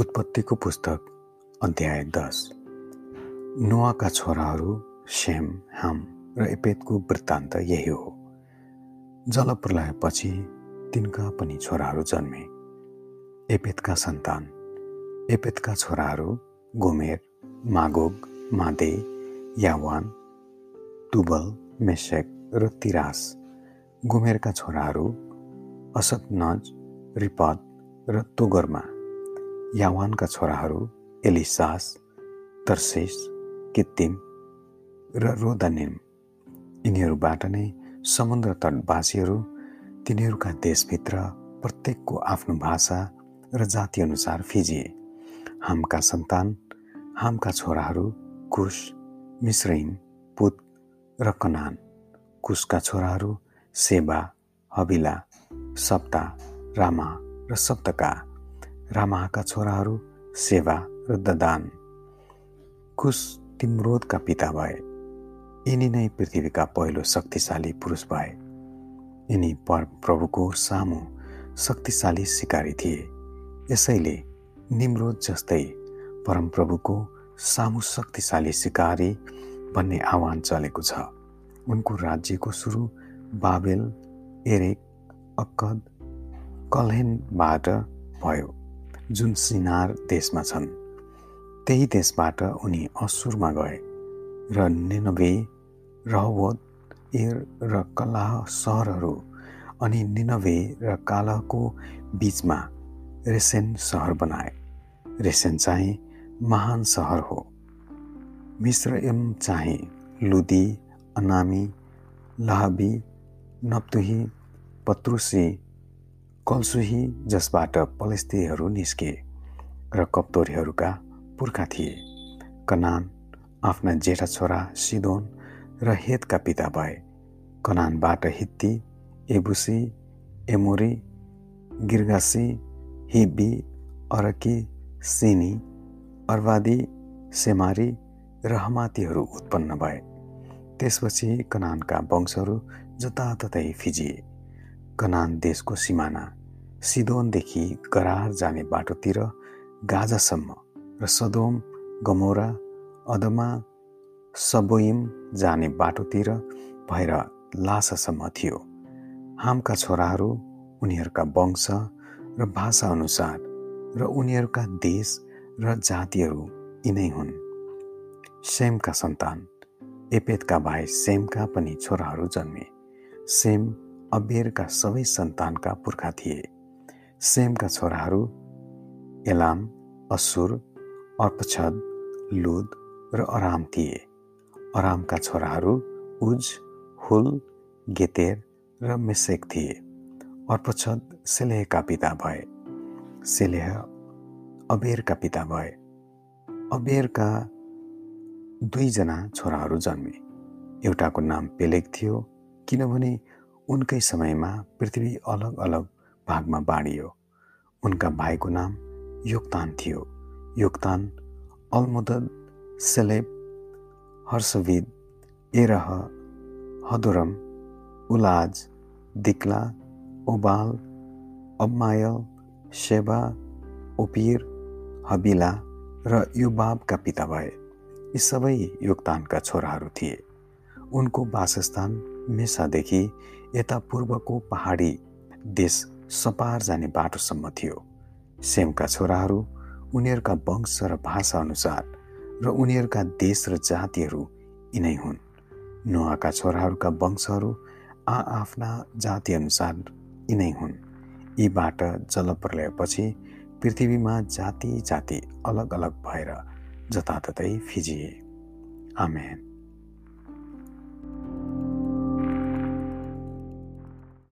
उत्पत्तिको पुस्तक अध्याय दस। नुवाका छोराहरू सेम हाम र एपेतको वृत्तान्त यही हो। जलप्रलयपछि तिनका पनि छोराहरू जन्मे। एपेतका सन्तान एपेतका छोराहरू Gomer Magog Madai Javan Tubal Meshech र तिरास। गोमेरका छोराहरू असतनज रिपद र तोगरमा। यावानका छोराहरू एलिसास तर्सेस कित्तिम र रोदानिम। यिनीहरूबाट नै समुद्र तटवासीहरू तिनीहरूका देशभित्र प्रत्येकको आफ्नो भाषा र जातिअनुसार फिजिए। हामका सन्तान हामका छोराहरू कुश मिश्रैम पुत र कनान। कुशका छोराहरू सेबा हबिला सप्ता रामा र सप्तका। रामाका छोराहरू सेवा र ददान। कुश तिम्रोदका पिता भए। यिनी नै पृथ्वीका पहिलो शक्तिशाली पुरुष भए। यिनी पर प्रभुको सामु शक्तिशाली सिकारी थिए। यसैले निम्रोद जस्तै परमप्रभुको सामु शक्तिशाली सिकारी भन्ने आह्वान चलेको छ। उनको राज्यको सुरु बाबेल एरेक अक्कद कल्हेनबाट भयो। जुन सिनार देशमा छन् त्यही देशबाट उनी असुरमा गए र निनवे रहवत एर र कलाह सहरहरू अनि निनवे र कालहको बिचमा रेसेन सहर बनाए। रेसेन चाहिँ महान सहर हो। मिश्रयम चाहिँ लुदी अनामी लहबी नप्तुही पत्रुसी कलसुही जसबाट पलेस्तीहरू निस्के र कप्तोरीहरूका पुर्खा थिए। कनान आफ्ना जेठा छोरा सिदोन र हेतका पिता भए। कनानबाट हित्ती एबुसी एमोरी गिर्गासी हिब्बी अरकी सिनी अर्वादी सेमारी र हमातीहरू उत्पन्न भए। त्यसपछि कनानका वंशहरू जताततै फिजिए। कनान देशको सिमाना सिदोनदेखि गरार जाने बाटोतिर गाजासम्म र सदोम गमोरा अदमा सबोइम जाने बाटोतिर भएर लासासम्म थियो। हामका छोराहरू उनीहरूका वंश र भाषाअनुसार र उनीहरूका देश र जातिहरू यिनै हुन्। सेमका सन्तान एपेतका भाइ सेमका पनि छोराहरू जन्मे। सेम अबेरका सबै सन्तानका पुर्खा थिए। सेमका छोराहरू एलाम असुर अर्पछद लुद र अराम थिए। अरामका छोराहरू उज हुल गेतेर र मेसेक थिए। अर्पछद सेलेहका पिता भए। सेलेह अबेरका पिता भए। अबेरका दुईजना छोराहरू जन्मे। एउटाको नाम पेलेक थियो किनभने उनकै समयमा पृथ्वी अलग अलग भागमा बाँडियो। उनका भाइको नाम योगतान थियो। योगतान अलमुदद सेलेब हर्षविद एरह हदोरम उलाज दिक्ला ओबाल अब्मायल सेवा ओपिर हबिला र युबाबका पिता भए। यी सबै योगतानका छोराहरू थिए। उनको वासस्थान मेसादेखि यता पूर्वको पहाडी देश सपार जाने बाटोसम्म थियो। सेमका छोराहरू उनीहरूका वंश र भाषाअनुसार र उनीहरूका देश र जातिहरू यिनै हुन्। नुहाका छोराहरूका वंशहरू आ आफ्ना जातिअनुसार यिनै हुन्। यीबाट जलप्रलयपछि पृथ्वीमा जाति जाति अलग अलग भएर जताततै फिजिए। आमेन।